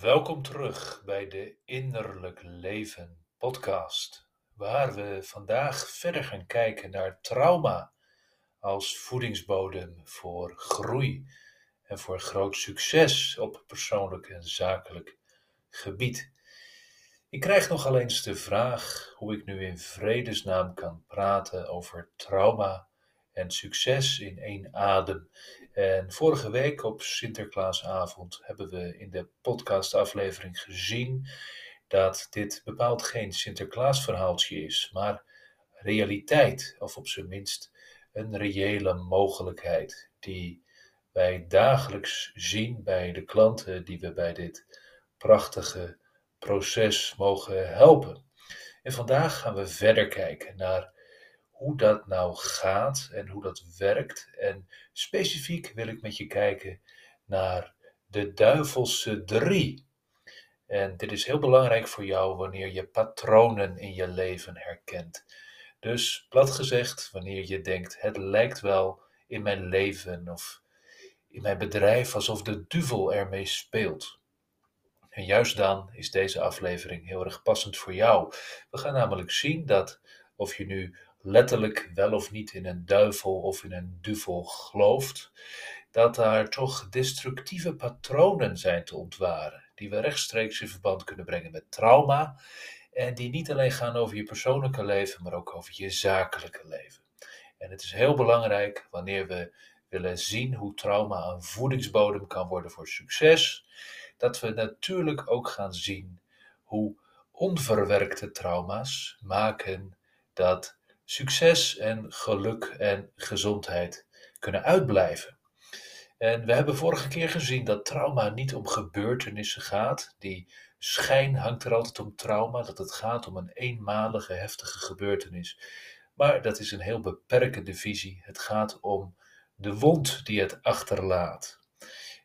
Welkom terug bij de Innerlijk Leven podcast, waar we vandaag verder gaan kijken naar trauma als voedingsbodem voor groei en voor groot succes op persoonlijk en zakelijk gebied. Ik krijg nogal eens de vraag hoe ik nu in vredesnaam kan praten over trauma en succes in één adem. En vorige week op Sinterklaasavond hebben we in de podcastaflevering gezien dat dit bepaald geen Sinterklaasverhaaltje is, maar realiteit, of op zijn minst een reële mogelijkheid die wij dagelijks zien bij de klanten die we bij dit prachtige proces mogen helpen. En vandaag gaan we verder kijken naar hoe dat nou gaat en hoe dat werkt. En specifiek wil ik met je kijken naar de duivelse drie. En dit is heel belangrijk voor jou wanneer je patronen in je leven herkent. Dus plat gezegd, wanneer je denkt: het lijkt wel in mijn leven of in mijn bedrijf alsof de duivel ermee speelt. En juist dan is deze aflevering heel erg passend voor jou. We gaan namelijk zien dat of je nu letterlijk wel of niet in een duivel of in een duvel gelooft, dat daar toch destructieve patronen zijn te ontwaren, die we rechtstreeks in verband kunnen brengen met trauma en die niet alleen gaan over je persoonlijke leven, maar ook over je zakelijke leven. En het is heel belangrijk wanneer we willen zien hoe trauma een voedingsbodem kan worden voor succes, dat we natuurlijk ook gaan zien hoe onverwerkte trauma's maken dat succes en geluk en gezondheid kunnen uitblijven. En we hebben vorige keer gezien dat trauma niet om gebeurtenissen gaat. Die schijn hangt er altijd om trauma, dat het gaat om een eenmalige heftige gebeurtenis. Maar dat is een heel beperkende visie. Het gaat om de wond die het achterlaat.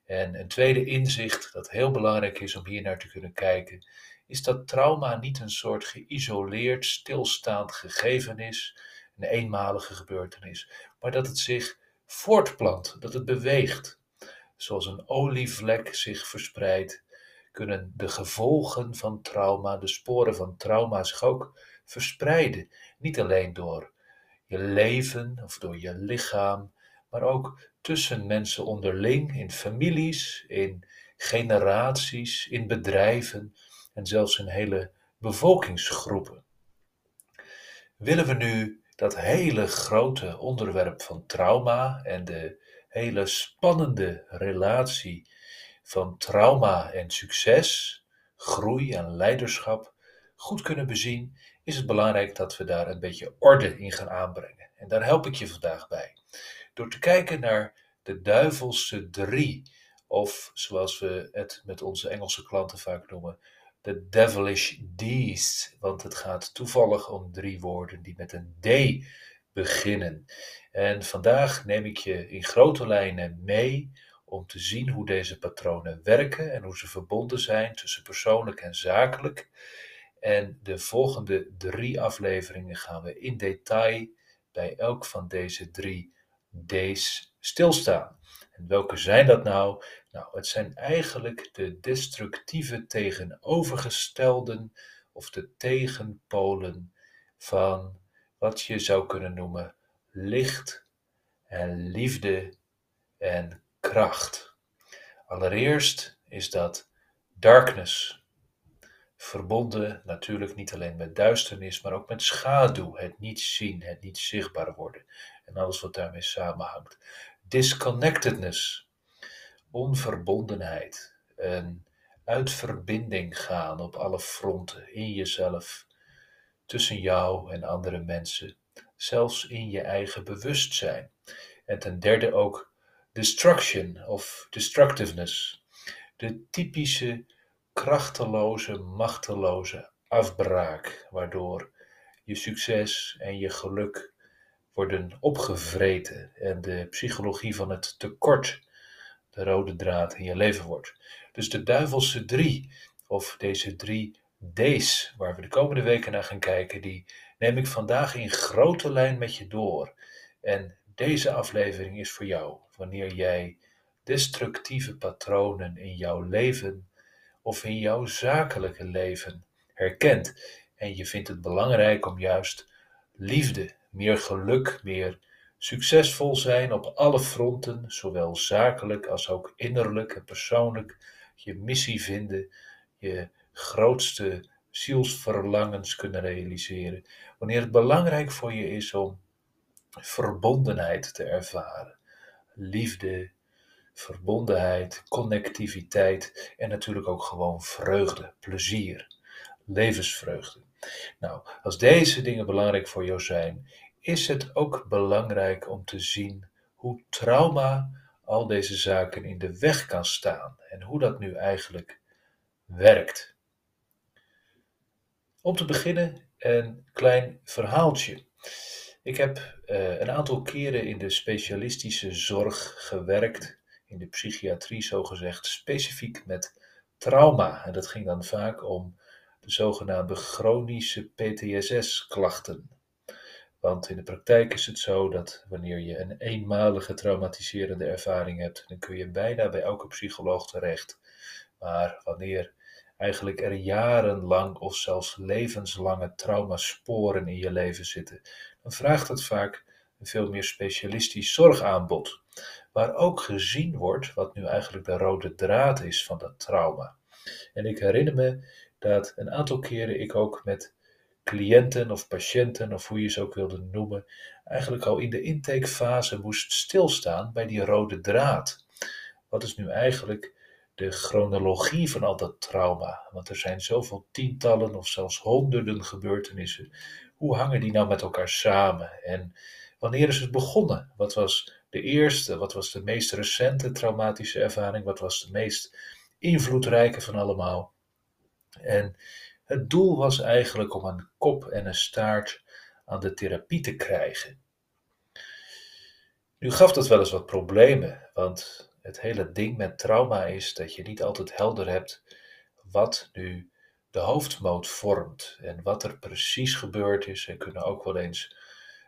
En een tweede inzicht dat heel belangrijk is om hier naar te kunnen kijken, is dat trauma niet een soort geïsoleerd, stilstaand gegeven is, een eenmalige gebeurtenis, maar dat het zich voortplant, dat het beweegt. Zoals een olievlek zich verspreidt, kunnen de gevolgen van trauma, de sporen van trauma zich ook verspreiden. Niet alleen door je leven of door je lichaam, maar ook tussen mensen onderling, in families, in generaties, in bedrijven en zelfs in hele bevolkingsgroepen. Willen we nu dat hele grote onderwerp van trauma en de hele spannende relatie van trauma en succes, groei en leiderschap goed kunnen bezien, is het belangrijk dat we daar een beetje orde in gaan aanbrengen. En daar help ik je vandaag bij. Door te kijken naar de duivelse drie, of zoals we het met onze Engelse klanten vaak noemen, de devilish D's, want het gaat toevallig om drie woorden die met een D beginnen. En vandaag neem ik je in grote lijnen mee om te zien hoe deze patronen werken en hoe ze verbonden zijn tussen persoonlijk en zakelijk. En de volgende drie afleveringen gaan we in detail bij elk van deze drie D's stilstaan. En welke zijn dat nou? Nou, het zijn eigenlijk de destructieve tegenovergestelden of de tegenpolen van wat je zou kunnen noemen licht en liefde en kracht. Allereerst is dat darkness, verbonden natuurlijk niet alleen met duisternis, maar ook met schaduw, het niet zien, het niet zichtbaar worden en alles wat daarmee samenhangt. Disconnectedness, onverbondenheid, een uit verbinding gaan op alle fronten, in jezelf, tussen jou en andere mensen, zelfs in je eigen bewustzijn. En ten derde ook destruction of destructiveness, de typische krachteloze, machteloze afbraak, waardoor je succes en je geluk worden opgevreten en de psychologie van het tekort de rode draad in je leven wordt. Dus de duivelse drie, of deze drie D's, waar we de komende weken naar gaan kijken, die neem ik vandaag in grote lijn met je door. En deze aflevering is voor jou, wanneer jij destructieve patronen in jouw leven of in jouw zakelijke leven herkent. En je vindt het belangrijk om juist liefde, meer geluk, meer succesvol zijn op alle fronten, zowel zakelijk als ook innerlijk en persoonlijk, je missie vinden, je grootste zielsverlangens kunnen realiseren. Wanneer het belangrijk voor je is om verbondenheid te ervaren, liefde, verbondenheid, connectiviteit en natuurlijk ook gewoon vreugde, plezier, levensvreugde. Nou, als deze dingen belangrijk voor jou zijn, is het ook belangrijk om te zien hoe trauma al deze zaken in de weg kan staan en hoe dat nu eigenlijk werkt. Om te beginnen een klein verhaaltje. Ik heb uh, een aantal keren in de specialistische zorg gewerkt, in de psychiatrie zogezegd, specifiek met trauma. En dat ging dan vaak om de zogenaamde chronische PTSS-klachten. Want in de praktijk is het zo dat wanneer je een eenmalige traumatiserende ervaring hebt, dan kun je bijna bij elke psycholoog terecht. Maar wanneer eigenlijk er jarenlang of zelfs levenslange traumasporen in je leven zitten, dan vraagt het vaak een veel meer specialistisch zorgaanbod, waar ook gezien wordt wat nu eigenlijk de rode draad is van dat trauma. En ik herinner me dat een aantal keren ik ook met cliënten of patiënten, of hoe je ze ook wilde noemen, eigenlijk al in de intakefase moest stilstaan bij die rode draad. Wat is nu eigenlijk de chronologie van al dat trauma? Want er zijn zoveel tientallen of zelfs honderden gebeurtenissen. Hoe hangen die nou met elkaar samen? En wanneer is het begonnen? Wat was de eerste? Wat was de meest recente traumatische ervaring? Wat was de meest invloedrijke van allemaal? En het doel was eigenlijk om een kop en een staart aan de therapie te krijgen. Nu gaf dat wel eens wat problemen, want het hele ding met trauma is dat je niet altijd helder hebt wat nu de hoofdmoot vormt en wat er precies gebeurd is. Er kunnen ook wel eens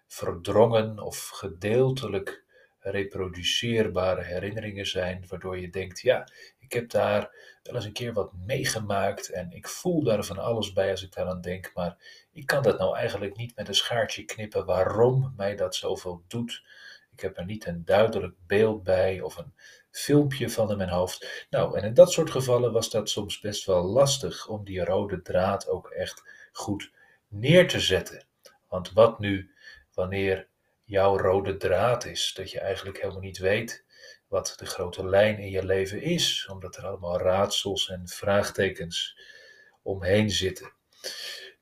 verdrongen of gedeeltelijk reproduceerbare herinneringen zijn, waardoor je denkt, ja, ik heb daar wel eens een keer wat meegemaakt en ik voel daar van alles bij als ik daaraan denk, maar ik kan dat nou eigenlijk niet met een schaartje knippen waarom mij dat zoveel doet. Ik heb er niet een duidelijk beeld bij of een filmpje van in mijn hoofd. Nou, en in dat soort gevallen was dat soms best wel lastig om die rode draad ook echt goed neer te zetten. Want wat nu wanneer jouw rode draad is, dat je eigenlijk helemaal niet weet wat de grote lijn in je leven is, omdat er allemaal raadsels en vraagtekens omheen zitten.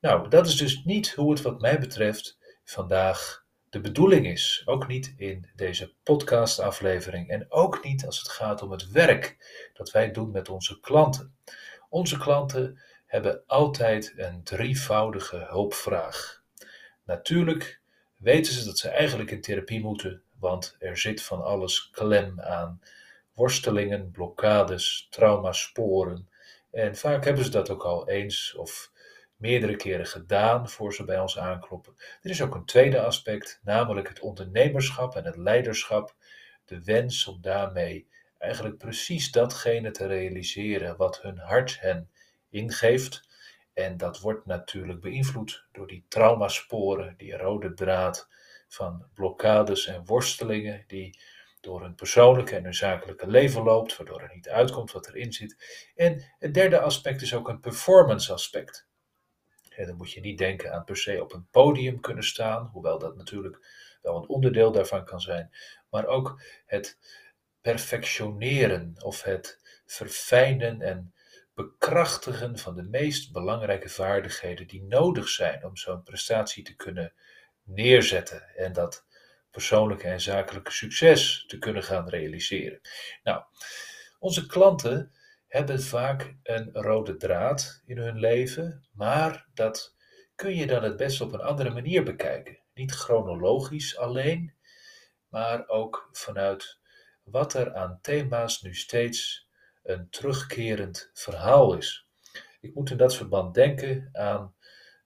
Nou, dat is dus niet hoe het wat mij betreft vandaag de bedoeling is. Ook niet in deze podcastaflevering en ook niet als het gaat om het werk dat wij doen met onze klanten. Onze klanten hebben altijd een drievoudige hulpvraag. Natuurlijk weten ze dat ze eigenlijk in therapie moeten, want er zit van alles klem aan. Worstelingen, blokkades, traumasporen. En vaak hebben ze dat ook al eens of meerdere keren gedaan voor ze bij ons aankloppen. Er is ook een tweede aspect, namelijk het ondernemerschap en het leiderschap. De wens om daarmee eigenlijk precies datgene te realiseren wat hun hart hen ingeeft. En dat wordt natuurlijk beïnvloed door die traumasporen, die rode draad van blokkades en worstelingen die door hun persoonlijke en hun zakelijke leven loopt, waardoor er niet uitkomt wat erin zit. En het derde aspect is ook een performance aspect. En dan moet je niet denken aan per se op een podium kunnen staan, hoewel dat natuurlijk wel een onderdeel daarvan kan zijn, maar ook het perfectioneren of het verfijnen en bekrachtigen van de meest belangrijke vaardigheden die nodig zijn om zo'n prestatie te kunnen neerzetten en dat persoonlijke en zakelijke succes te kunnen gaan realiseren. Nou, onze klanten hebben vaak een rode draad in hun leven, maar dat kun je dan het best op een andere manier bekijken. Niet chronologisch alleen, maar ook vanuit wat er aan thema's nu steeds een terugkerend verhaal is. Ik moet in dat verband denken aan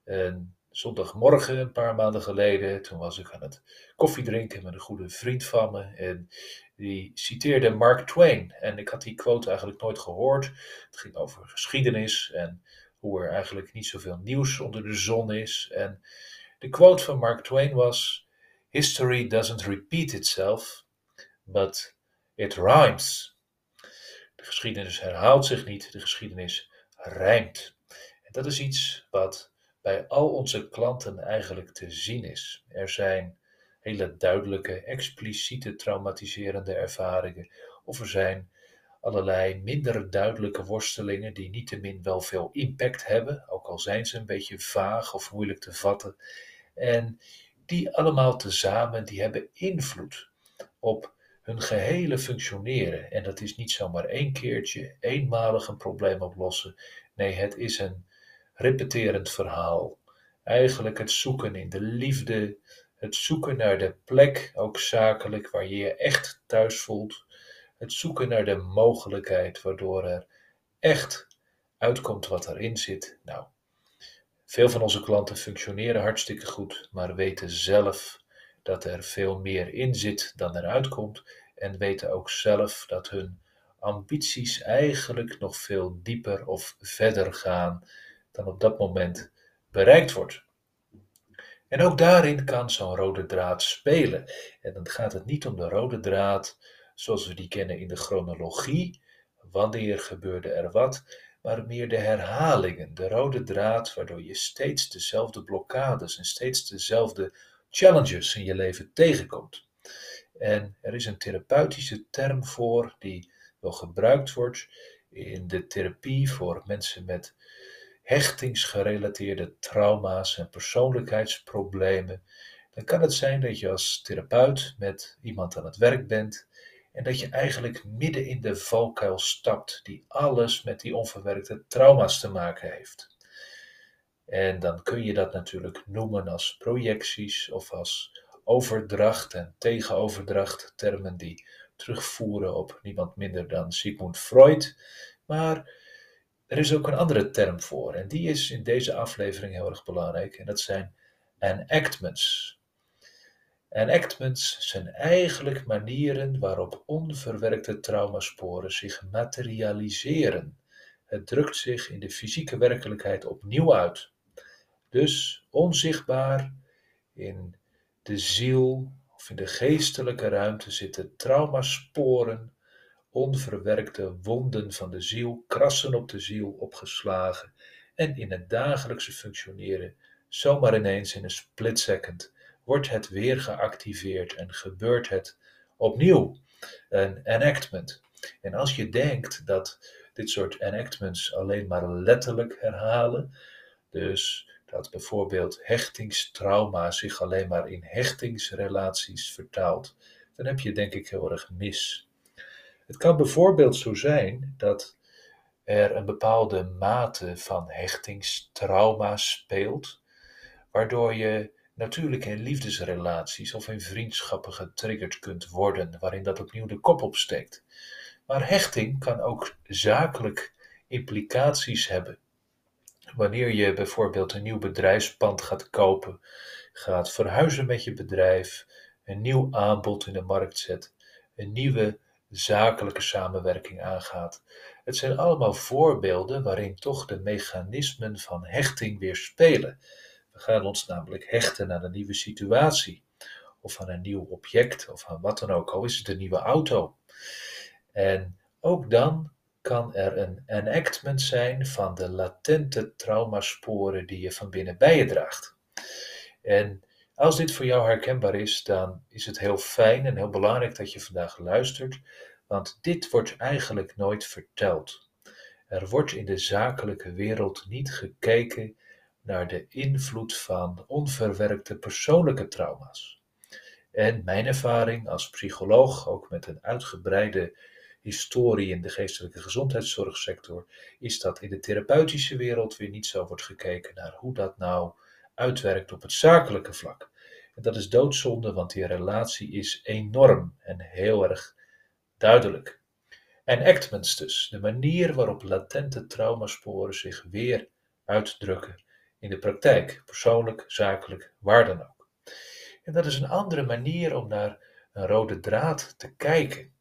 een zondagmorgen een paar maanden geleden. Toen was ik aan het koffiedrinken met een goede vriend van me. En die citeerde Mark Twain. En ik had die quote eigenlijk nooit gehoord. Het ging over geschiedenis en hoe er eigenlijk niet zoveel nieuws onder de zon is. En de quote van Mark Twain was: History doesn't repeat itself, but it rhymes. De geschiedenis herhaalt zich niet, de geschiedenis rijmt. En dat is iets wat bij al onze klanten eigenlijk te zien is. Er zijn hele duidelijke, expliciete traumatiserende ervaringen, of er zijn allerlei minder duidelijke worstelingen die niettemin wel veel impact hebben, ook al zijn ze een beetje vaag of moeilijk te vatten. En die allemaal tezamen, die hebben invloed op hun gehele functioneren. En dat is niet zomaar één keertje, eenmalig een probleem oplossen. Nee, het is een repeterend verhaal. Eigenlijk het zoeken in de liefde, het zoeken naar de plek, ook zakelijk, waar je je echt thuis voelt. Het zoeken naar de mogelijkheid waardoor er echt uitkomt wat erin zit. Nou, veel van onze klanten functioneren hartstikke goed, maar weten zelf dat er veel meer in zit dan eruit komt en weten ook zelf dat hun ambities eigenlijk nog veel dieper of verder gaan dan op dat moment bereikt wordt. En ook daarin kan zo'n rode draad spelen. En dan gaat het niet om de rode draad zoals we die kennen in de chronologie, wanneer gebeurde er wat, maar meer de herhalingen, de rode draad, waardoor je steeds dezelfde blokkades en steeds dezelfde challenges in je leven tegenkomt. En er is een therapeutische term voor die wel gebruikt wordt in de therapie voor mensen met hechtingsgerelateerde trauma's en persoonlijkheidsproblemen. Dan kan het zijn dat je als therapeut met iemand aan het werk bent en dat je eigenlijk midden in de valkuil stapt die alles met die onverwerkte trauma's te maken heeft. En dan kun je dat natuurlijk noemen als projecties of als overdracht en tegenoverdracht, termen die terugvoeren op niemand minder dan Sigmund Freud. Maar er is ook een andere term voor en die is in deze aflevering heel erg belangrijk en dat zijn enactments. Enactments zijn eigenlijk manieren waarop onverwerkte traumasporen zich materialiseren. Het drukt zich in de fysieke werkelijkheid opnieuw uit. Dus onzichtbaar in de ziel of in de geestelijke ruimte zitten traumasporen, onverwerkte wonden van de ziel, krassen op de ziel opgeslagen en in het dagelijkse functioneren zomaar ineens in een split second wordt het weer geactiveerd en gebeurt het opnieuw. Een enactment. En als je denkt dat dit soort enactments alleen maar letterlijk herhalen, dus dat bijvoorbeeld hechtingstrauma zich alleen maar in hechtingsrelaties vertaalt, dan heb je denk ik heel erg mis. Het kan bijvoorbeeld zo zijn dat er een bepaalde mate van hechtingstrauma speelt, waardoor je natuurlijk in liefdesrelaties of in vriendschappen getriggerd kunt worden, waarin dat opnieuw de kop opsteekt. Maar hechting kan ook zakelijk implicaties hebben. Wanneer je bijvoorbeeld een nieuw bedrijfspand gaat kopen, gaat verhuizen met je bedrijf, een nieuw aanbod in de markt zet, een nieuwe zakelijke samenwerking aangaat. Het zijn allemaal voorbeelden waarin toch de mechanismen van hechting weer spelen. We gaan ons namelijk hechten aan een nieuwe situatie, of aan een nieuw object, of aan wat dan ook, al is het een nieuwe auto. En ook dan kan er een enactment zijn van de latente traumasporen die je van binnen bij je draagt. En als dit voor jou herkenbaar is, dan is het heel fijn en heel belangrijk dat je vandaag luistert, want dit wordt eigenlijk nooit verteld. Er wordt in de zakelijke wereld niet gekeken naar de invloed van onverwerkte persoonlijke trauma's. En mijn ervaring als psycholoog, ook met een uitgebreide historie in de geestelijke gezondheidszorgsector, is dat in de therapeutische wereld weer niet zo wordt gekeken naar hoe dat nou uitwerkt op het zakelijke vlak. En dat is doodzonde, want die relatie is enorm en heel erg duidelijk. En actments dus, de manier waarop latente traumasporen zich weer uitdrukken in de praktijk, persoonlijk, zakelijk, waar dan ook. En dat is een andere manier om naar een rode draad te kijken.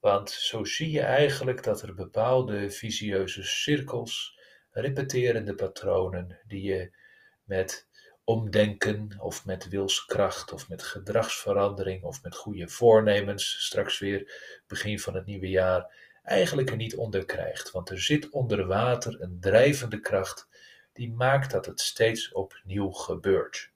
Want zo zie je eigenlijk dat er bepaalde visieuze cirkels, repeterende patronen, die je met omdenken of met wilskracht of met gedragsverandering of met goede voornemens, straks weer begin van het nieuwe jaar, eigenlijk er niet onder krijgt. Want er zit onder water een drijvende kracht die maakt dat het steeds opnieuw gebeurt.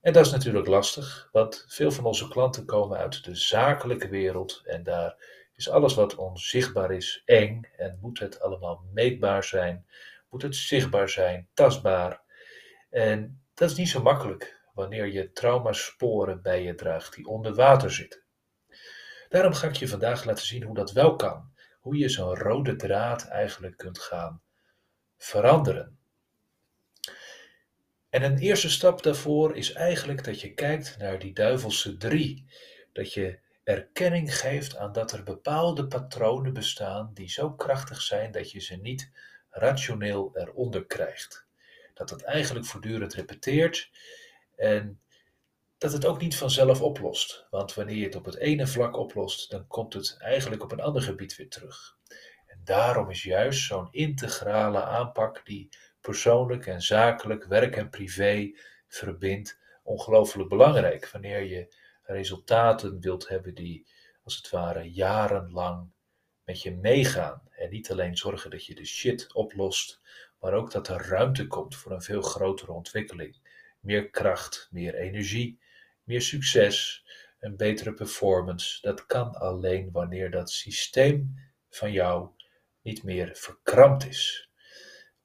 En dat is natuurlijk lastig, want veel van onze klanten komen uit de zakelijke wereld en daar is alles wat onzichtbaar is eng en moet het allemaal meetbaar zijn, moet het zichtbaar zijn, tastbaar. En dat is niet zo makkelijk wanneer je traumasporen bij je draagt die onder water zitten. Daarom ga ik je vandaag laten zien hoe dat wel kan. Hoe je zo'n rode draad eigenlijk kunt gaan veranderen. En een eerste stap daarvoor is eigenlijk dat je kijkt naar die duivelse drie. Dat je erkenning geeft aan dat er bepaalde patronen bestaan die zo krachtig zijn dat je ze niet rationeel eronder krijgt. Dat het eigenlijk voortdurend repeteert en dat het ook niet vanzelf oplost. Want wanneer je het op het ene vlak oplost, dan komt het eigenlijk op een ander gebied weer terug. En daarom is juist zo'n integrale aanpak die persoonlijk en zakelijk, werk en privé verbindt, ongelooflijk belangrijk. Wanneer je resultaten wilt hebben die als het ware jarenlang met je meegaan. En niet alleen zorgen dat je de shit oplost, maar ook dat er ruimte komt voor een veel grotere ontwikkeling. Meer kracht, meer energie, meer succes, een betere performance. Dat kan alleen wanneer dat systeem van jou niet meer verkrampt is.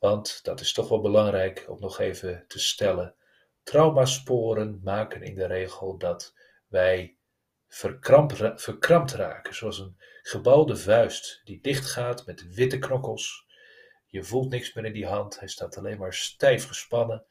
Want dat is toch wel belangrijk om nog even te stellen. Traumasporen maken in de regel dat wij verkrampt, verkrampt raken, zoals een gebalde vuist die dichtgaat met witte knokkels. Je voelt niks meer in die hand, hij staat alleen maar stijf gespannen.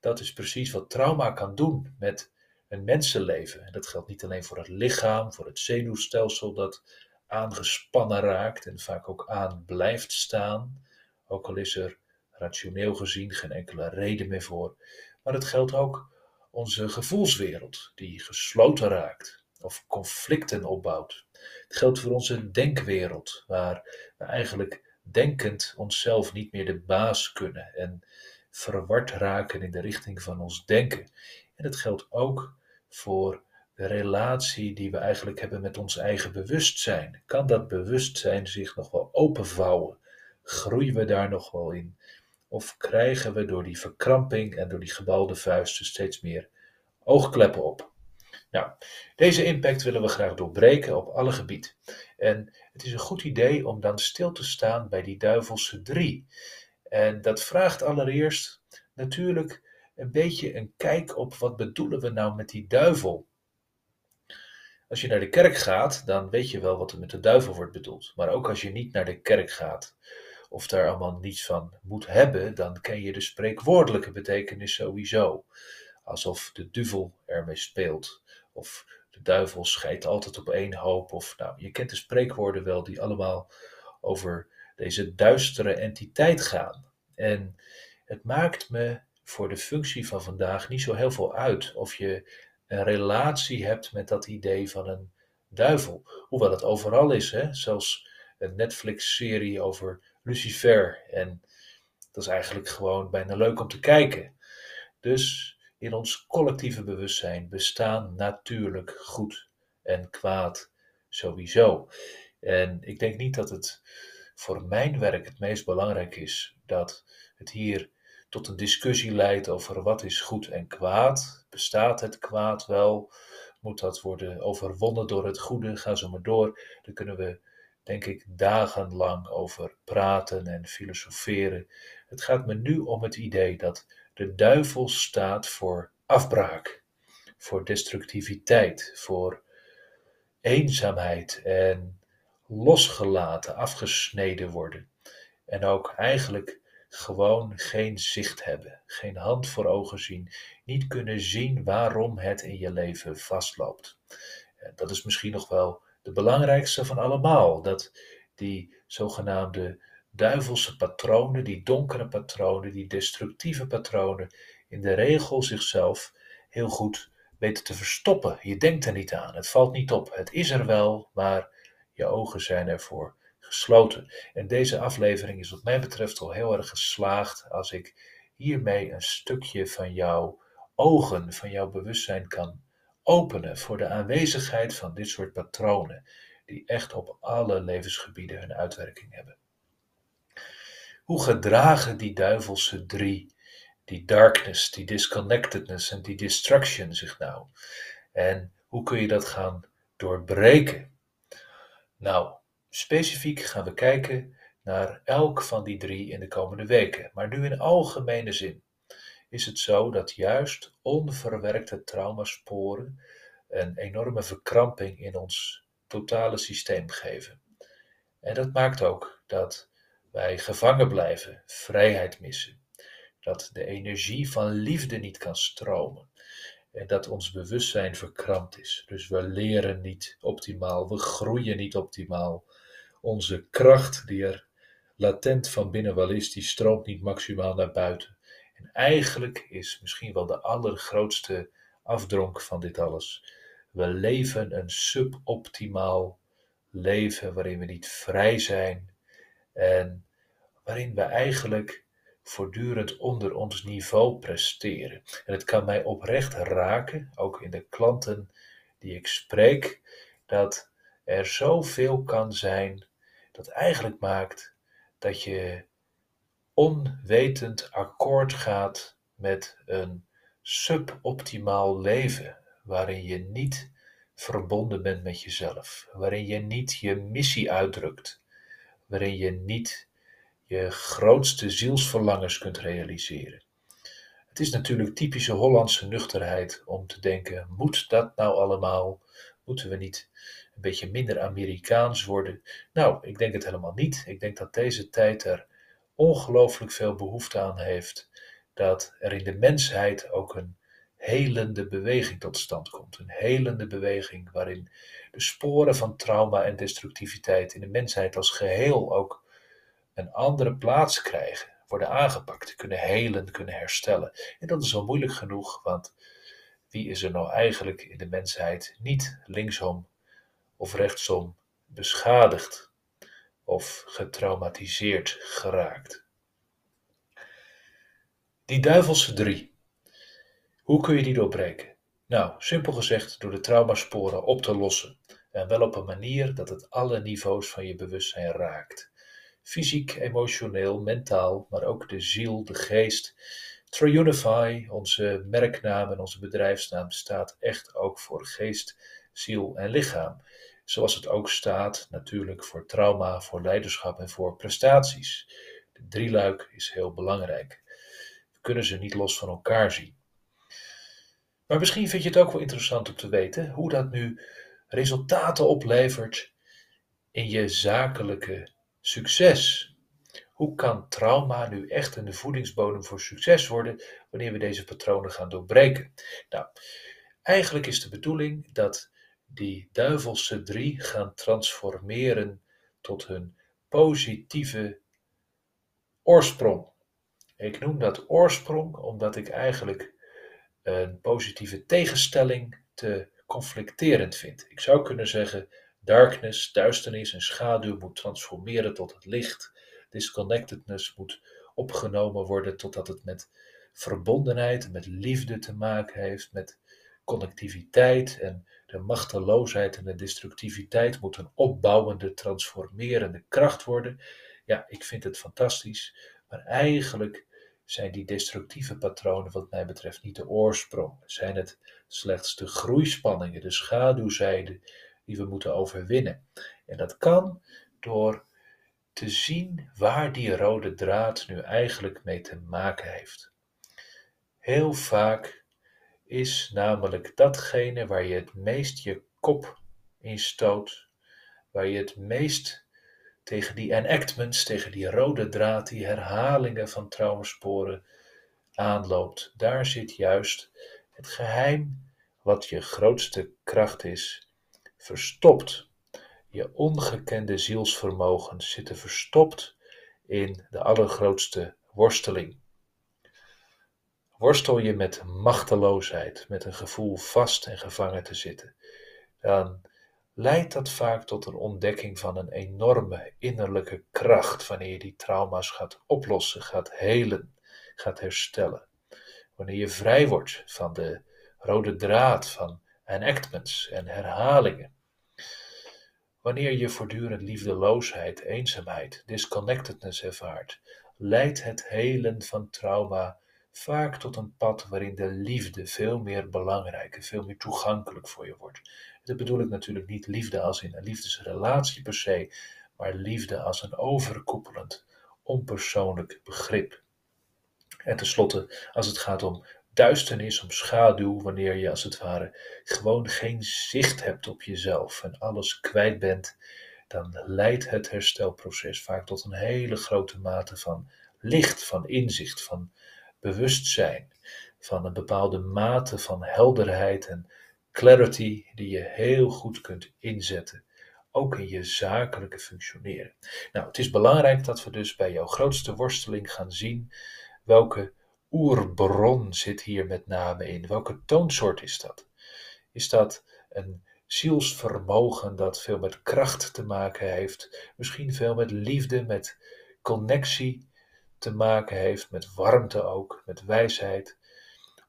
Dat is precies wat trauma kan doen met een mensenleven. En dat geldt niet alleen voor het lichaam, voor het zenuwstelsel dat aangespannen raakt en vaak ook aan blijft staan, ook al is er rationeel gezien geen enkele reden meer voor. Maar het geldt ook onze gevoelswereld, die gesloten raakt of conflicten opbouwt. Het geldt voor onze denkwereld, waar we eigenlijk denkend onszelf niet meer de baas kunnen en verward raken in de richting van ons denken. En het geldt ook voor de relatie die we eigenlijk hebben met ons eigen bewustzijn. Kan dat bewustzijn zich nog wel openvouwen? Groeien we daar nog wel in? Of krijgen we door die verkramping en door die gebalde vuisten steeds meer oogkleppen op? Nou, deze impact willen we graag doorbreken op alle gebieden. En het is een goed idee om dan stil te staan bij die duivelse drie. En dat vraagt allereerst natuurlijk een beetje een kijk op wat bedoelen we nou met die duivel. Als je naar de kerk gaat, dan weet je wel wat er met de duivel wordt bedoeld. Maar ook als je niet naar de kerk gaat, of daar allemaal niets van moet hebben, dan ken je de spreekwoordelijke betekenis sowieso. Alsof de duivel ermee speelt, of de duivel scheidt altijd op één hoop, of nou, je kent de spreekwoorden wel die allemaal over deze duistere entiteit gaan. En het maakt me voor de functie van vandaag niet zo heel veel uit of je een relatie hebt met dat idee van een duivel. Hoewel het overal is, hè? zelfs een Netflix-serie over Lucifer. En dat is eigenlijk gewoon bijna leuk om te kijken. Dus in ons collectieve bewustzijn bestaan natuurlijk goed en kwaad sowieso. En ik denk niet dat het voor mijn werk het meest belangrijk is dat het hier tot een discussie leidt over wat is goed en kwaad. Bestaat het kwaad wel? Moet dat worden overwonnen door het goede? Ga zo maar door. Dan kunnen we denk ik, dagenlang over praten en filosoferen. Het gaat me nu om het idee dat de duivel staat voor afbraak, voor destructiviteit, voor eenzaamheid en losgelaten, afgesneden worden. En ook eigenlijk gewoon geen zicht hebben, geen hand voor ogen zien, niet kunnen zien waarom het in je leven vastloopt. Dat is misschien nog wel de belangrijkste van allemaal, dat die zogenaamde duivelse patronen, die donkere patronen, die destructieve patronen, in de regel zichzelf heel goed weten te verstoppen. Je denkt er niet aan, het valt niet op. Het is er wel, maar je ogen zijn ervoor gesloten. En deze aflevering is wat mij betreft al heel erg geslaagd als ik hiermee een stukje van jouw ogen, van jouw bewustzijn kan openen voor de aanwezigheid van dit soort patronen, die echt op alle levensgebieden hun uitwerking hebben. Hoe gedragen die duivelse drie, die darkness, die disconnectedness en die destruction zich nou? En hoe kun je dat gaan doorbreken? Nou, specifiek gaan we kijken naar elk van die drie in de komende weken, maar nu in algemene zin is het zo dat juist onverwerkte traumasporen een enorme verkramping in ons totale systeem geven. En dat maakt ook dat wij gevangen blijven, vrijheid missen, dat de energie van liefde niet kan stromen en dat ons bewustzijn verkrampt is. Dus we leren niet optimaal, we groeien niet optimaal. Onze kracht die er latent van binnen wel is, die stroomt niet maximaal naar buiten. En eigenlijk is misschien wel de allergrootste afdronk van dit alles. We leven een suboptimaal leven waarin we niet vrij zijn en waarin we eigenlijk voortdurend onder ons niveau presteren. En het kan mij oprecht raken, ook in de klanten die ik spreek, dat er zoveel kan zijn dat eigenlijk maakt dat je onwetend akkoord gaat met een suboptimaal leven, waarin je niet verbonden bent met jezelf, waarin je niet je missie uitdrukt, waarin je niet je grootste zielsverlangens kunt realiseren. Het is natuurlijk typische Hollandse nuchterheid om te denken: moet dat nou allemaal? Moeten we niet een beetje minder Amerikaans worden? Nou, ik denk het helemaal niet. Ik denk dat deze tijd er ongelooflijk veel behoefte aan heeft dat er in de mensheid ook een helende beweging tot stand komt. Een helende beweging waarin de sporen van trauma en destructiviteit in de mensheid als geheel ook een andere plaats krijgen, worden aangepakt, kunnen helen, kunnen herstellen. En dat is al moeilijk genoeg, want wie is er nou eigenlijk in de mensheid niet linksom of rechtsom beschadigd? Of getraumatiseerd geraakt. Die duivelse drie. Hoe kun je die doorbreken? Nou, simpel gezegd door de traumasporen op te lossen. En wel op een manier dat het alle niveaus van je bewustzijn raakt. Fysiek, emotioneel, mentaal, maar ook de ziel, de geest. Triunify, onze merknaam en onze bedrijfsnaam, staat echt ook voor geest, ziel en lichaam. Zoals het ook staat natuurlijk voor trauma, voor leiderschap en voor prestaties. De drieluik is heel belangrijk. We kunnen ze niet los van elkaar zien. Maar misschien vind je het ook wel interessant om te weten hoe dat nu resultaten oplevert in je zakelijke succes. Hoe kan trauma nu echt een voedingsbodem voor succes worden wanneer we deze patronen gaan doorbreken? Nou, eigenlijk is de bedoeling dat die duivelse drie gaan transformeren tot hun positieve oorsprong. Ik noem dat oorsprong omdat ik eigenlijk een positieve tegenstelling te conflicterend vind. Ik zou kunnen zeggen: darkness, duisternis en schaduw moet transformeren tot het licht. Disconnectedness moet opgenomen worden totdat het met verbondenheid, met liefde te maken heeft, met connectiviteit en de machteloosheid en de destructiviteit moet een opbouwende, transformerende kracht worden. Ja, ik vind het fantastisch, maar eigenlijk zijn die destructieve patronen wat mij betreft niet de oorsprong. Zijn het slechts de groeispanningen, de schaduwzijde die we moeten overwinnen. En dat kan door te zien waar die rode draad nu eigenlijk mee te maken heeft. Heel vaak is namelijk datgene waar je het meest je kop in stoot, waar je het meest tegen die enactments, tegen die rode draad, die herhalingen van traumasporen aanloopt. Daar zit juist het geheim wat je grootste kracht is, verstopt. Je ongekende zielsvermogens zitten verstopt in de allergrootste worsteling. Worstel je met machteloosheid, met een gevoel vast en gevangen te zitten, dan leidt dat vaak tot een ontdekking van een enorme innerlijke kracht wanneer je die trauma's gaat oplossen, gaat helen, gaat herstellen. Wanneer je vrij wordt van de rode draad van enactments en herhalingen. Wanneer je voortdurend liefdeloosheid, eenzaamheid, disconnectedness ervaart, leidt het helen van trauma vaak tot een pad waarin de liefde veel meer belangrijk en veel meer toegankelijk voor je wordt. Dat bedoel ik natuurlijk niet liefde als in een liefdesrelatie per se, maar liefde als een overkoepelend, onpersoonlijk begrip. En tenslotte, als het gaat om duisternis, om schaduw, wanneer je als het ware gewoon geen zicht hebt op jezelf en alles kwijt bent, dan leidt het herstelproces vaak tot een hele grote mate van licht, van inzicht, van bewustzijn, van een bepaalde mate van helderheid en clarity die je heel goed kunt inzetten, ook in je zakelijke functioneren. Nou, het is belangrijk dat we dus bij jouw grootste worsteling gaan zien welke oerbron zit hier met name in. Welke toonsoort is dat? Is dat een zielsvermogen dat veel met kracht te maken heeft, misschien veel met liefde, met connectie te maken heeft, met warmte ook, met wijsheid?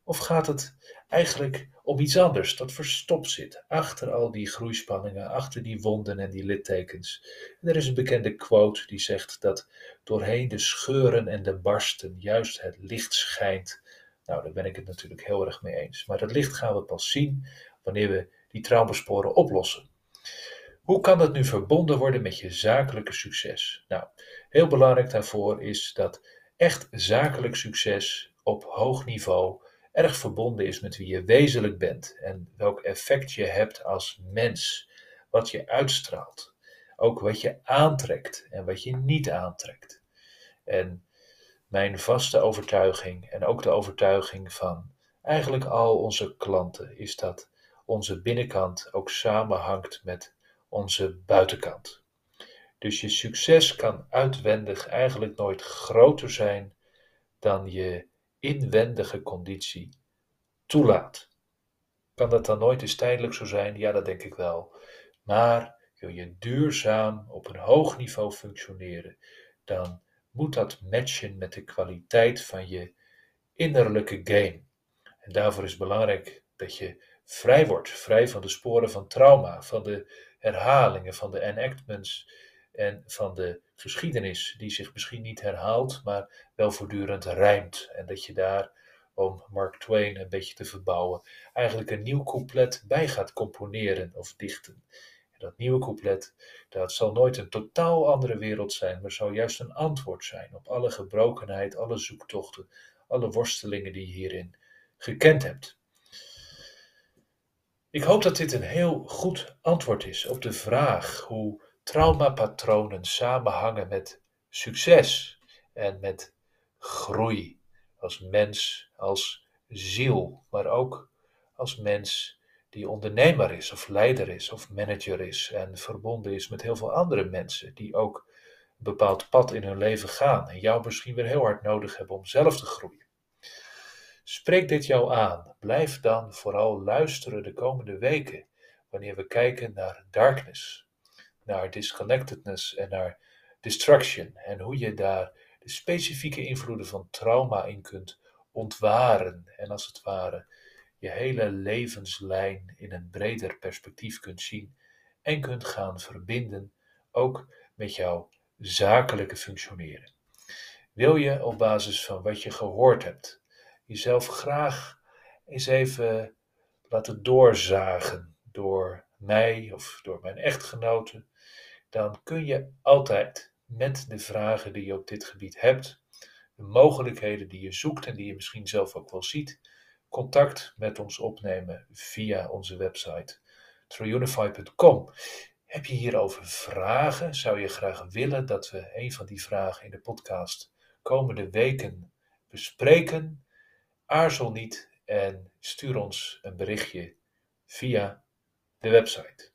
Of gaat het eigenlijk om iets anders dat verstopt zit achter al die groeispanningen, achter die wonden en die littekens? En er is een bekende quote die zegt dat doorheen de scheuren en de barsten juist het licht schijnt. Nou, daar ben ik het natuurlijk heel erg mee eens. Maar dat licht gaan we pas zien wanneer we die traumasporen oplossen. Hoe kan dat nu verbonden worden met je zakelijke succes? Nou, heel belangrijk daarvoor is dat echt zakelijk succes op hoog niveau erg verbonden is met wie je wezenlijk bent en welk effect je hebt als mens, wat je uitstraalt, ook wat je aantrekt en wat je niet aantrekt. En mijn vaste overtuiging en ook de overtuiging van eigenlijk al onze klanten is dat onze binnenkant ook samenhangt met onze buitenkant. Dus je succes kan uitwendig eigenlijk nooit groter zijn dan je inwendige conditie toelaat. Kan dat dan nooit eens tijdelijk zo zijn? Ja, dat denk ik wel. Maar wil je duurzaam op een hoog niveau functioneren, dan moet dat matchen met de kwaliteit van je innerlijke game. En daarvoor is belangrijk dat je vrij wordt, vrij van de sporen van trauma, van de herhalingen, van de enactments en van de geschiedenis die zich misschien niet herhaalt, maar wel voortdurend rijmt. En dat je daar, om Mark Twain een beetje te verbouwen, eigenlijk een nieuw couplet bij gaat componeren of dichten. En dat nieuwe couplet, dat zal nooit een totaal andere wereld zijn, maar zal juist een antwoord zijn op alle gebrokenheid, alle zoektochten, alle worstelingen die je hierin gekend hebt. Ik hoop dat dit een heel goed antwoord is op de vraag hoe traumapatronen samenhangen met succes en met groei als mens, als ziel, maar ook als mens die ondernemer is of leider is of manager is en verbonden is met heel veel andere mensen die ook een bepaald pad in hun leven gaan en jou misschien weer heel hard nodig hebben om zelf te groeien. Spreek dit jou aan. Blijf dan vooral luisteren de komende weken wanneer we kijken naar darkness, naar disconnectedness en naar destruction en hoe je daar de specifieke invloeden van trauma in kunt ontwaren en als het ware je hele levenslijn in een breder perspectief kunt zien en kunt gaan verbinden ook met jouw zakelijke functioneren. Wil je op basis van wat je gehoord hebt jezelf graag eens even laten doorzagen door mij of door mijn echtgenoten, dan kun je altijd met de vragen die je op dit gebied hebt, de mogelijkheden die je zoekt en die je misschien zelf ook wel ziet, contact met ons opnemen via onze website trueunify.com. Heb je hierover vragen? Zou je graag willen dat we een van die vragen in de podcast komende weken bespreken? Aarzel niet en stuur ons een berichtje via de website.